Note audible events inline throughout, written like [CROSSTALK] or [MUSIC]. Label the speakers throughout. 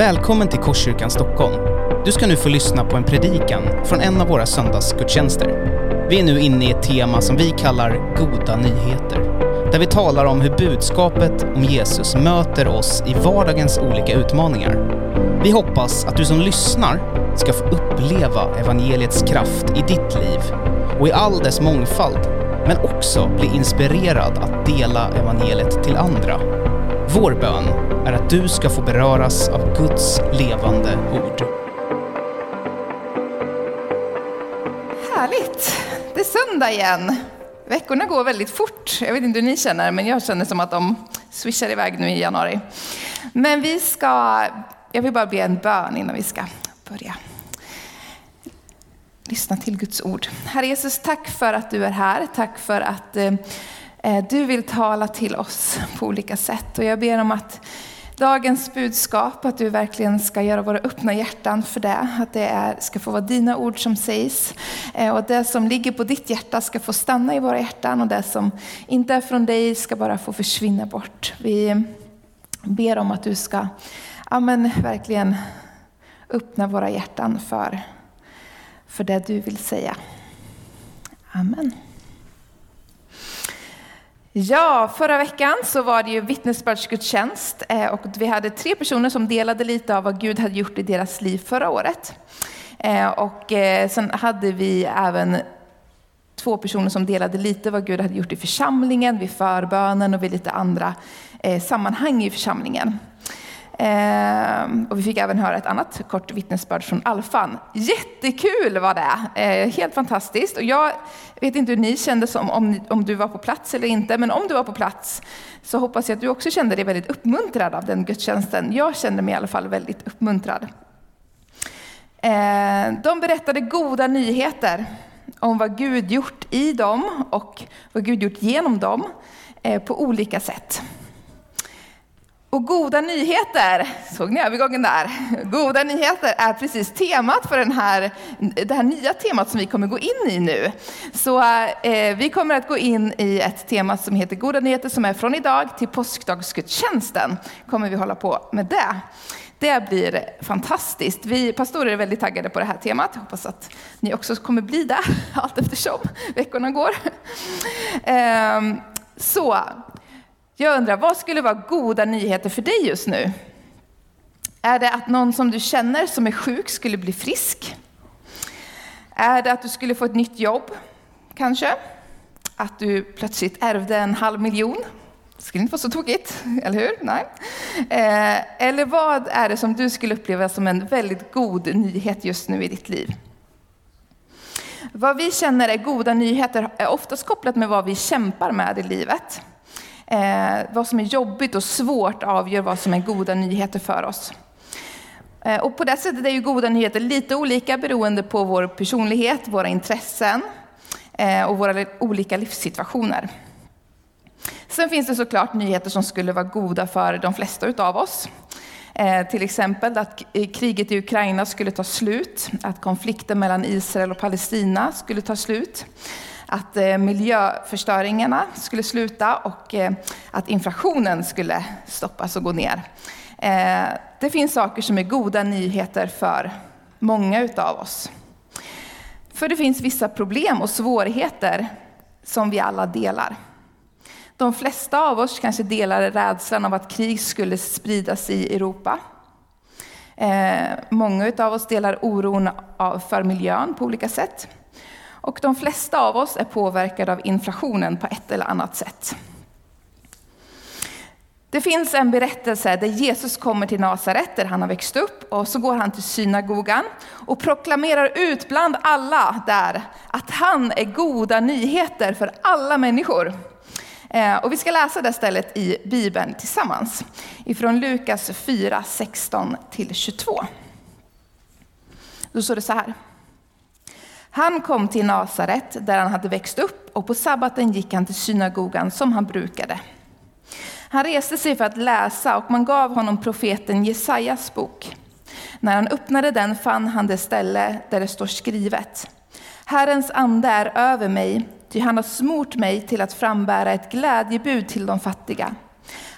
Speaker 1: Välkommen till Korskyrkan Stockholm. Du ska nu få lyssna på en predikan från en av våra söndagsgudstjänster. Vi är nu inne i ett tema som vi kallar Goda nyheter. Där vi talar om hur budskapet om Jesus möter oss i vardagens olika utmaningar. Vi hoppas att du som lyssnar ska få uppleva evangeliets kraft i ditt liv och i all dess mångfald, men också bli inspirerad att dela evangeliet till andra. Vår bön är att du ska få beröras av Guds levande ord.
Speaker 2: Härligt! Det är söndag igen. Veckorna går väldigt fort. Jag vet inte hur ni känner, men jag känner som att de swishar iväg nu i januari. Men vi ska, jag vill bara be en bön innan vi ska börja. Lyssna till Guds ord. Herre Jesus, tack för att du är här. Tack för att eh, Eh, du vill tala till oss på olika sätt. Och jag ber om att dagens budskap, att du verkligen ska göra våra öppna hjärtan för det. Att det är, ska få vara dina ord som sägs. Och och det som ligger på ditt hjärta ska få stanna i våra hjärtan och det som inte är från dig ska bara få försvinna bort. Vi ber om att du ska ja, men, verkligen öppna våra hjärtan för, för det du vill säga. Amen. Ja, förra veckan så var det ju vittnesbördsgudstjänst eh, och vi hade tre personer som delade lite av vad Gud hade gjort i deras liv förra året. Eh, och eh, sen hade vi även två personer som delade lite vad Gud hade gjort i församlingen, vid förbönen och vid lite andra sammanhang i församlingen. Eh, och vi fick även höra ett annat kort vittnesbörd från Alfan. Jättekul var det! Eh, helt fantastiskt. Och jag vet inte hur ni kände som om, om du var på plats eller inte, men om du var på plats så hoppas jag att du också kände dig väldigt uppmuntrad av den gudstjänsten. Jag kände mig i alla fall väldigt uppmuntrad. Eh, de berättade goda nyheter om vad Gud gjort i dem och vad Gud gjort genom dem eh, på olika sätt. Och goda nyheter, såg ni övergången där? Goda nyheter är precis temat för den här, det här nya temat som vi kommer gå in i nu. Så eh, vi kommer att gå in i ett tema som heter Goda nyheter som är från idag till påskdagsgudstjänsten. Kommer vi hålla på med det. Det blir fantastiskt. Vi pastorer är väldigt taggade på det här temat. Jag hoppas att ni också kommer bli det [LAUGHS] allt eftersom veckorna går. Eh, så jag undrar, vad skulle vara goda nyheter för dig just nu? Är det att någon som du känner som är sjuk skulle bli frisk? Är det att du skulle få ett nytt jobb, kanske? Att du plötsligt ärvde en halv miljon? Det skulle inte vara så tokigt, eller hur? Nej. Eh, eller vad är det som du skulle uppleva som en väldigt god nyhet just nu i ditt liv? Vad vi känner är goda nyheter är oftast kopplat med vad vi kämpar med i livet. Eh, vad som är jobbigt och svårt avgör vad som är goda nyheter för oss. Eh, och på det sättet är ju goda nyheter lite olika beroende på vår personlighet, våra intressen eh, och våra olika livssituationer. Sen finns det såklart nyheter som skulle vara goda för de flesta av oss. Eh, till exempel att eh, kriget i Ukraina skulle ta slut, att konflikten mellan Israel och Palestina skulle ta slut att eh, miljöförstöringarna skulle sluta och eh, att inflationen skulle stoppas och gå ner. Eh, det finns saker som är goda nyheter för många utav oss. För det finns vissa problem och svårigheter som vi alla delar. De flesta av oss kanske delar rädslan av att krig skulle spridas i Europa. Många av oss delar oron för miljön på olika sätt. Och de flesta av oss är påverkade av inflationen på ett eller annat sätt. Det finns en berättelse där Jesus kommer till Nasaret, där han har växt upp, och så går han till synagogan och proklamerar ut bland alla där att han är goda nyheter för alla människor. Eh, och vi ska läsa det stället i Bibeln tillsammans, ifrån Lukas 4, 16-22. Då står det så här. Han kom till Nasaret där han hade växt upp och på sabbaten gick han till synagogan som han brukade. Han reste sig för att läsa och man gav honom profeten Jesajas bok. När han öppnade den fann han det ställe där det står skrivet. Herrens ande är över mig, ty han har smort mig till att frambära ett glädjebud till de fattiga.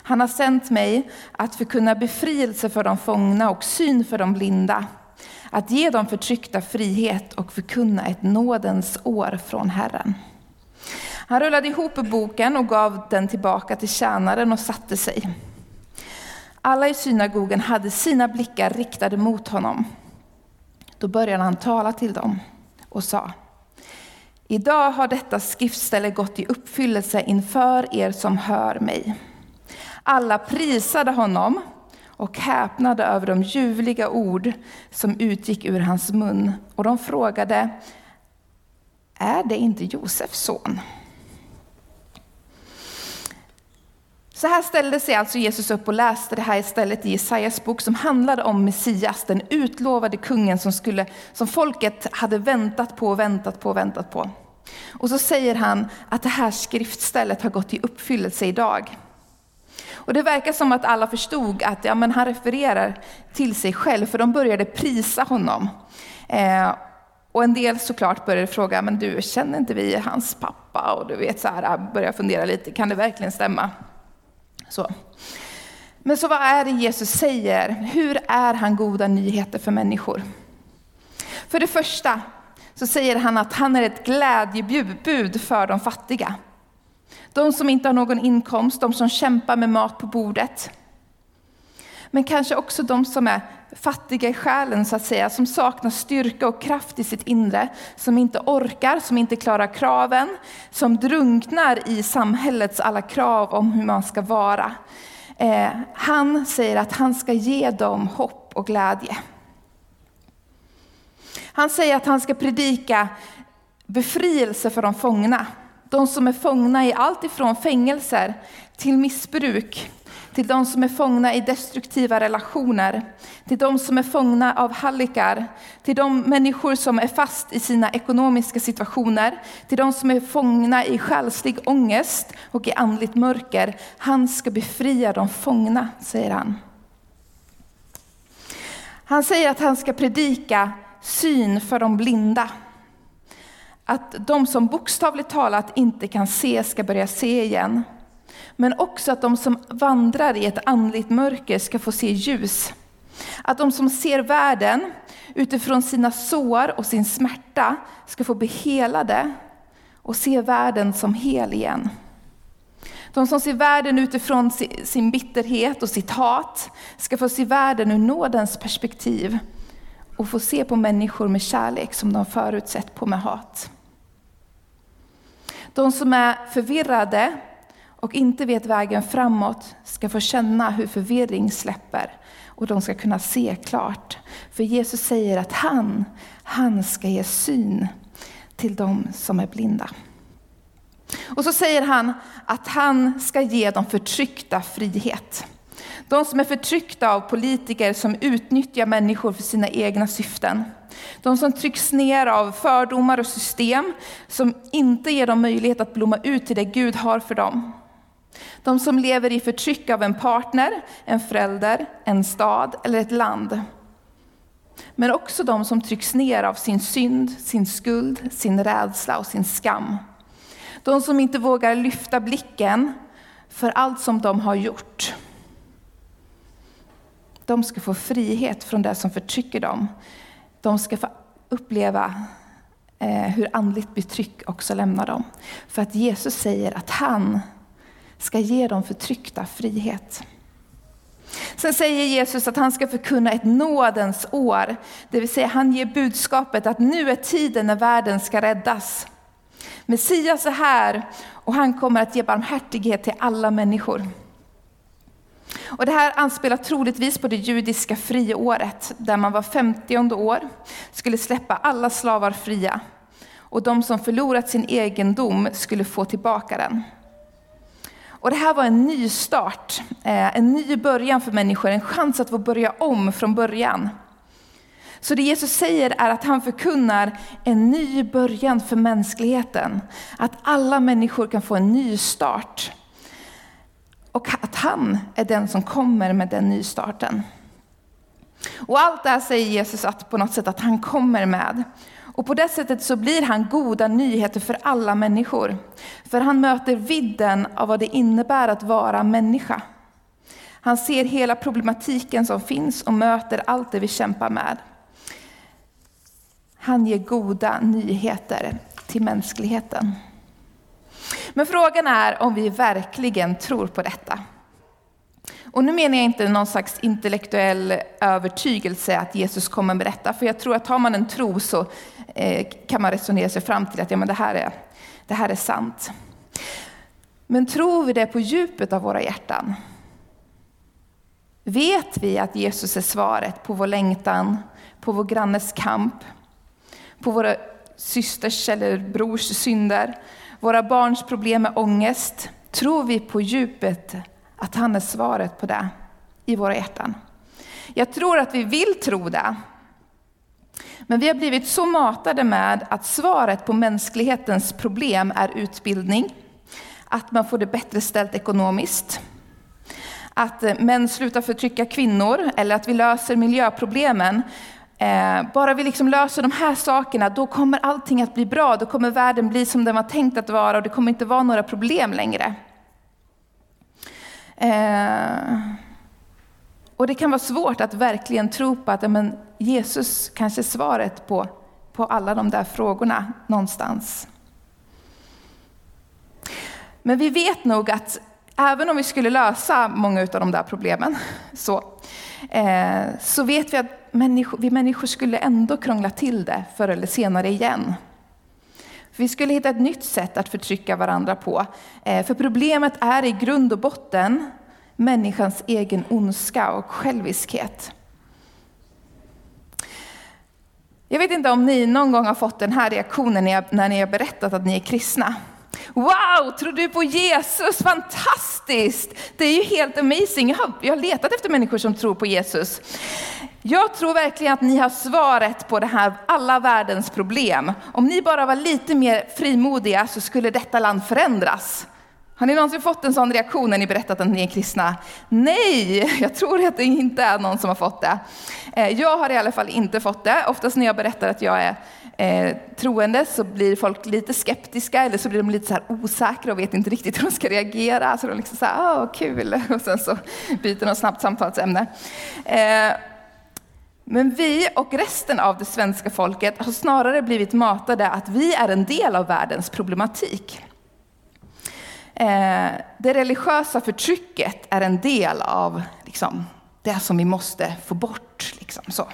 Speaker 2: Han har sänt mig att förkunna befrielse för de fångna och syn för de blinda. Att ge de förtryckta frihet och förkunna ett nådens år från Herren. Han rullade ihop boken och gav den tillbaka till tjänaren och satte sig. Alla i synagogen hade sina blickar riktade mot honom. Då började han tala till dem och sa Idag har detta skriftställe gått i uppfyllelse inför er som hör mig. Alla prisade honom och häpnade över de ljuvliga ord som utgick ur hans mun. Och de frågade, är det inte Josefs son? Så här ställde sig alltså Jesus upp och läste det här istället i Jesajas bok som handlade om Messias, den utlovade kungen som, skulle, som folket hade väntat på, väntat på, väntat på. Och så säger han att det här skriftstället har gått i uppfyllelse idag. Och det verkar som att alla förstod att ja, men han refererar till sig själv, för de började prisa honom. Eh, och en del såklart började fråga, men du, känner inte vi hans pappa? Och du vet, så här, äh, började fundera lite, kan det verkligen stämma? Så. Men så vad är det Jesus säger? Hur är han goda nyheter för människor? För det första så säger han att han är ett glädjebud för de fattiga. De som inte har någon inkomst, de som kämpar med mat på bordet. Men kanske också de som är fattiga i själen så att säga, som saknar styrka och kraft i sitt inre, som inte orkar, som inte klarar kraven, som drunknar i samhällets alla krav om hur man ska vara. Eh, han säger att han ska ge dem hopp och glädje. Han säger att han ska predika befrielse för de fångna. De som är fångna i allt ifrån fängelser till missbruk, till de som är fångna i destruktiva relationer, till de som är fångna av hallikar, till de människor som är fast i sina ekonomiska situationer, till de som är fångna i själslig ångest och i andligt mörker. Han ska befria de fångna, säger han. Han säger att han ska predika syn för de blinda. Att de som bokstavligt talat inte kan se ska börja se igen. Men också att de som vandrar i ett andligt mörker ska få se ljus. Att de som ser världen utifrån sina sår och sin smärta ska få bli helade och se världen som hel igen. De som ser världen utifrån sin bitterhet och sitt hat ska få se världen ur nådens perspektiv och få se på människor med kärlek som de förut sett på med hat. De som är förvirrade och inte vet vägen framåt ska få känna hur förvirring släpper och de ska kunna se klart. För Jesus säger att han, han ska ge syn till de som är blinda. Och så säger han att han ska ge de förtryckta frihet. De som är förtryckta av politiker som utnyttjar människor för sina egna syften. De som trycks ner av fördomar och system som inte ger dem möjlighet att blomma ut till det Gud har för dem. De som lever i förtryck av en partner, en förälder, en stad eller ett land. Men också de som trycks ner av sin synd, sin skuld, sin rädsla och sin skam. De som inte vågar lyfta blicken för allt som de har gjort. De ska få frihet från det som förtrycker dem. De ska få uppleva eh, hur andligt betryck också lämnar dem. För att Jesus säger att han ska ge de förtryckta frihet. Sen säger Jesus att han ska förkunna ett nådens år. Det vill säga han ger budskapet att nu är tiden när världen ska räddas. Messias är här och han kommer att ge barmhärtighet till alla människor. Och det här anspelar troligtvis på det judiska friåret, där man var 50 år skulle släppa alla slavar fria. Och de som förlorat sin egendom skulle få tillbaka den. Och det här var en ny start, eh, en ny början för människor, en chans att få börja om från början. Så det Jesus säger är att han förkunnar en ny början för mänskligheten. Att alla människor kan få en ny start. Och att han är den som kommer med den nystarten. Och allt det här säger Jesus att på något sätt att han kommer med. Och på det sättet så blir han goda nyheter för alla människor. För han möter vidden av vad det innebär att vara människa. Han ser hela problematiken som finns och möter allt det vi kämpar med. Han ger goda nyheter till mänskligheten. Men frågan är om vi verkligen tror på detta. Och nu menar jag inte någon slags intellektuell övertygelse att Jesus kommer med detta, för jag tror att har man en tro så eh, kan man resonera sig fram till att ja, men det, här är, det här är sant. Men tror vi det på djupet av våra hjärtan? Vet vi att Jesus är svaret på vår längtan, på vår grannes kamp, på våra systers eller brors synder, våra barns problem med ångest? Tror vi på djupet att han är svaret på det i våra hjärtan? Jag tror att vi vill tro det. Men vi har blivit så matade med att svaret på mänsklighetens problem är utbildning, att man får det bättre ställt ekonomiskt, att män slutar förtrycka kvinnor eller att vi löser miljöproblemen. Eh, bara vi liksom löser de här sakerna, då kommer allting att bli bra. Då kommer världen bli som den var tänkt att vara och det kommer inte vara några problem längre. Eh, och det kan vara svårt att verkligen tro på att men, Jesus kanske är svaret på, på alla de där frågorna någonstans. Men vi vet nog att även om vi skulle lösa många av de där problemen, så, eh, så vet vi att människor, vi människor skulle ändå krångla till det förr eller senare igen. Vi skulle hitta ett nytt sätt att förtrycka varandra på. Eh, för problemet är i grund och botten människans egen ondska och själviskhet. Jag vet inte om ni någon gång har fått den här reaktionen när ni har berättat att ni är kristna. Wow, tror du på Jesus? Fantastiskt! Det är ju helt amazing. Jag har, jag har letat efter människor som tror på Jesus. Jag tror verkligen att ni har svaret på det här, alla världens problem. Om ni bara var lite mer frimodiga så skulle detta land förändras. Har ni någonsin fått en sån reaktion när ni berättat att ni är kristna? Nej, jag tror att det inte är någon som har fått det. Eh, jag har i alla fall inte fått det. Oftast när jag berättar att jag är eh, troende så blir folk lite skeptiska eller så blir de lite så osäkra och vet inte riktigt hur de ska reagera. Så de liksom så här, ah, åh kul, [LAUGHS] och sen så byter de snabbt samtalsämne. Eh, men vi och resten av det svenska folket har snarare blivit matade att vi är en del av världens problematik. Eh, det religiösa förtrycket är en del av liksom, det som vi måste få bort. Liksom, så.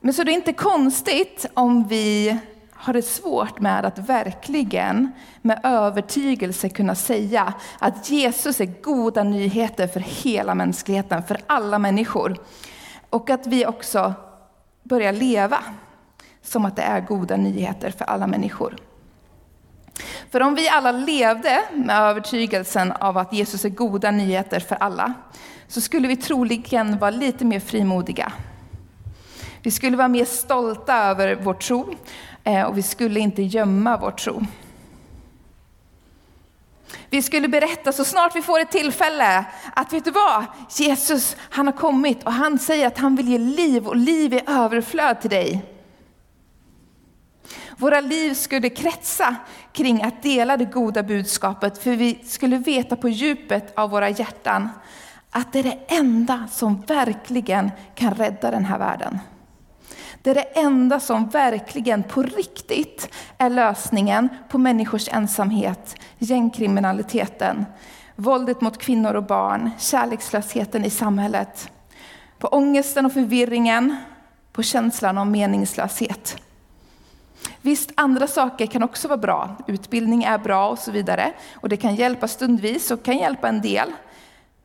Speaker 2: Men så det är inte konstigt om vi har det svårt med att verkligen med övertygelse kunna säga att Jesus är goda nyheter för hela mänskligheten, för alla människor. Och att vi också börjar leva som att det är goda nyheter för alla människor. För om vi alla levde med övertygelsen av att Jesus är goda nyheter för alla, så skulle vi troligen vara lite mer frimodiga. Vi skulle vara mer stolta över vår tro Eh, och vi skulle inte gömma vår tro. Vi skulle berätta så snart vi får ett tillfälle att vet du vad? Jesus, han har kommit och han säger att han vill ge liv och liv i överflöd till dig. Våra liv skulle kretsa kring att dela det goda budskapet, för vi skulle veta på djupet av våra hjärtan att det är det enda som verkligen kan rädda den här världen. Det är det enda som verkligen på riktigt är lösningen på människors ensamhet, gängkriminaliteten, våldet mot kvinnor och barn, kärlekslösheten i samhället, på ångesten och förvirringen, på känslan av meningslöshet. Visst, andra saker kan också vara bra. Utbildning är bra och så vidare. Och det kan hjälpa stundvis och kan hjälpa en del.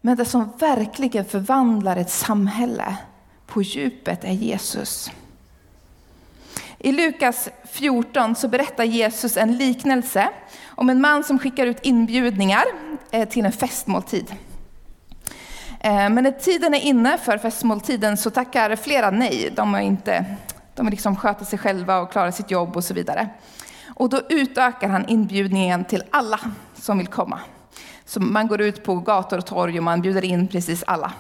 Speaker 2: Men det som verkligen förvandlar ett samhälle på djupet är Jesus. I Lukas 14 så berättar Jesus en liknelse om en man som skickar ut inbjudningar eh, till en festmåltid. Eh, men när tiden är inne för festmåltiden så tackar flera nej. De, är inte, de vill liksom sköta sig själva och klara sitt jobb och så vidare. Och då utökar han inbjudningen till alla som vill komma. Så man går ut på gator och torg och man bjuder in precis alla.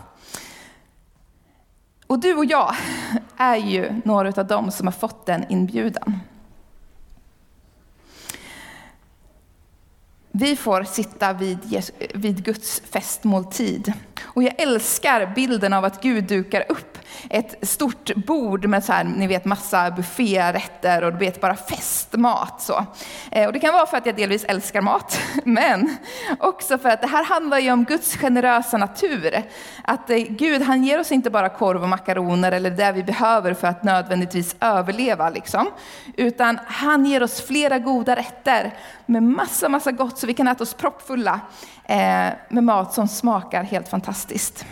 Speaker 2: Och du och jag är ju några av dem som har fått den inbjudan. Vi får sitta vid, vid Guds festmåltid. Och jag älskar bilden av att Gud dukar upp ett stort bord med så här, ni vet, massa bufférätter och du vet, bara festmat. Så. Eh, och det kan vara för att jag delvis älskar mat, [LAUGHS] men också för att det här handlar ju om Guds generösa natur. Att eh, Gud, han ger oss inte bara korv och makaroner eller det vi behöver för att nödvändigtvis överleva, liksom. utan han ger oss flera goda rätter med massa, massa gott så vi kan äta oss proppfulla eh, med mat som smakar helt fantastiskt.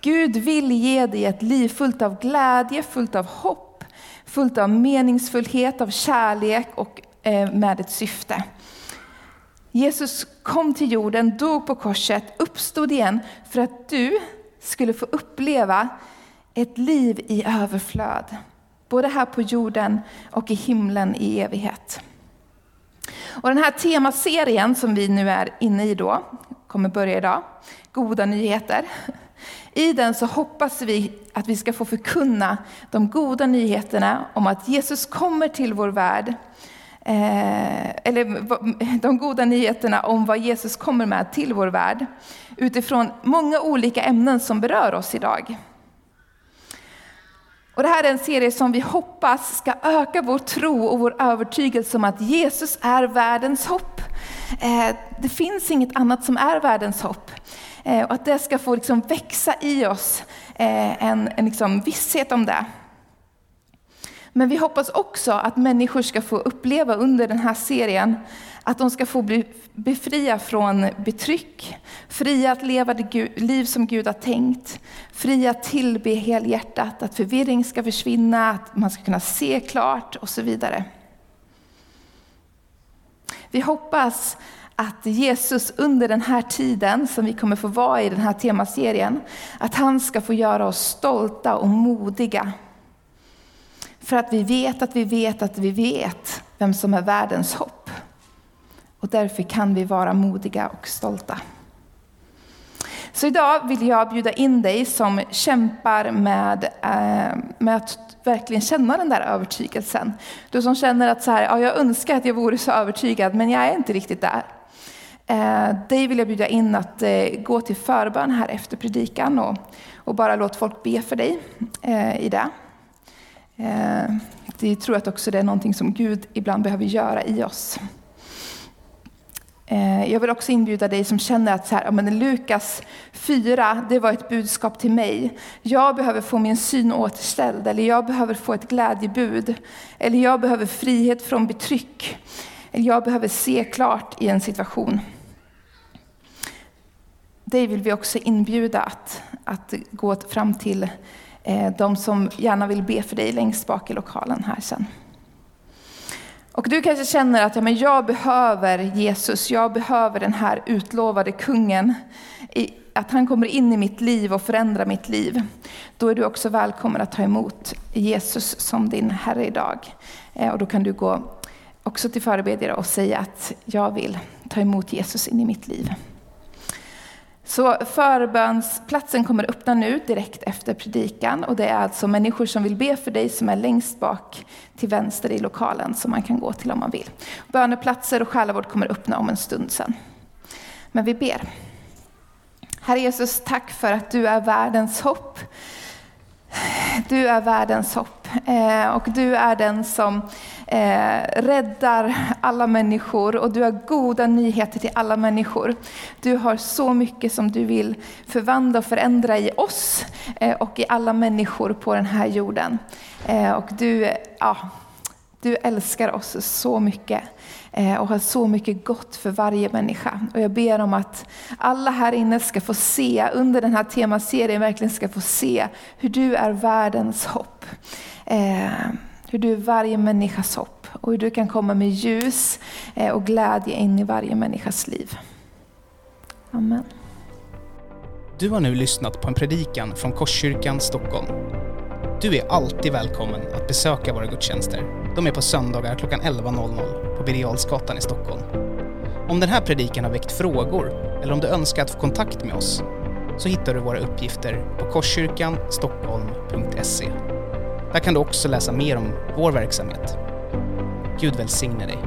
Speaker 2: Gud vill ge dig ett liv fullt av glädje, fullt av hopp, fullt av meningsfullhet, av kärlek och eh, med ett syfte. Jesus kom till jorden, dog på korset, uppstod igen för att du skulle få uppleva ett liv i överflöd. Både här på jorden och i himlen i evighet. Och den här temaserien som vi nu är inne i då, kommer börja idag, Goda nyheter. I den så hoppas vi att vi ska få förkunna de goda nyheterna om att Jesus kommer till vår värld. Eh, eller de goda nyheterna om vad Jesus kommer med till vår värld. Utifrån många olika ämnen som berör oss idag. Och det här är en serie som vi hoppas ska öka vår tro och vår övertygelse om att Jesus är världens hopp. Eh, det finns inget annat som är världens hopp. Eh, och att det ska få liksom växa i oss eh, en, en liksom visshet om det. Men vi hoppas också att människor ska få uppleva under den här serien att de ska få bli befria från betryck, fria att leva det liv som Gud har tänkt, fria att tillbe helhjärtat, att förvirring ska försvinna, att man ska kunna se klart och så vidare. Vi hoppas att Jesus under den här tiden som vi kommer få vara i den här temaserien, att han ska få göra oss stolta och modiga. För att vi vet att vi vet att vi vet vem som är världens hopp. Och därför kan vi vara modiga och stolta. Så idag vill jag bjuda in dig som kämpar med, eh, med att verkligen känna den där övertygelsen. Du som känner att så här, ja, jag önskar att jag vore så övertygad, men jag är inte riktigt där. Eh, dig vill jag bjuda in att eh, gå till förbön här efter predikan och, och bara låt folk be för dig eh, i det. Eh, jag tror att också det är någonting som Gud ibland behöver göra i oss. Eh, jag vill också inbjuda dig som känner att så här, men Lukas 4, det var ett budskap till mig. Jag behöver få min syn återställd, eller jag behöver få ett glädjebud. Eller jag behöver frihet från betryck. Eller jag behöver se klart i en situation. Dig vill vi också inbjuda att, att gå fram till eh, de som gärna vill be för dig längst bak i lokalen här sen. Och du kanske känner att ja, men jag behöver Jesus, jag behöver den här utlovade kungen. Att han kommer in i mitt liv och förändrar mitt liv. Då är du också välkommen att ta emot Jesus som din Herre idag. Eh, och då kan du gå också till förebedjare och säga att jag vill ta emot Jesus in i mitt liv. Så förbönsplatsen kommer öppna nu direkt efter predikan och det är alltså människor som vill be för dig som är längst bak till vänster i lokalen som man kan gå till om man vill. Böneplatser och själavård kommer öppna om en stund sen. Men vi ber. Herre Jesus, tack för att du är världens hopp. Du är världens hopp eh, och du är den som eh, räddar alla människor och du har goda nyheter till alla människor. Du har så mycket som du vill förvandla och förändra i oss eh, och i alla människor på den här jorden. och du, ja, du älskar oss så mycket eh, och har så mycket gott för varje människa. Och jag ber om att alla här inne ska få se, under den här temaserien verkligen ska få se hur du är världens hopp. Eh, hur du är varje människas hopp och hur du kan komma med ljus eh, och glädje in i varje människas liv. Amen.
Speaker 1: Du har nu lyssnat på en predikan från Korskyrkan Stockholm. Du är alltid välkommen att besöka våra gudstjänster. De är på söndagar klockan 11.00 på Birger i Stockholm. Om den här predikan har väckt frågor eller om du önskar att få kontakt med oss så hittar du våra uppgifter på korskyrkanstockholm.se. Där kan du också läsa mer om vår verksamhet. Gud välsigne dig.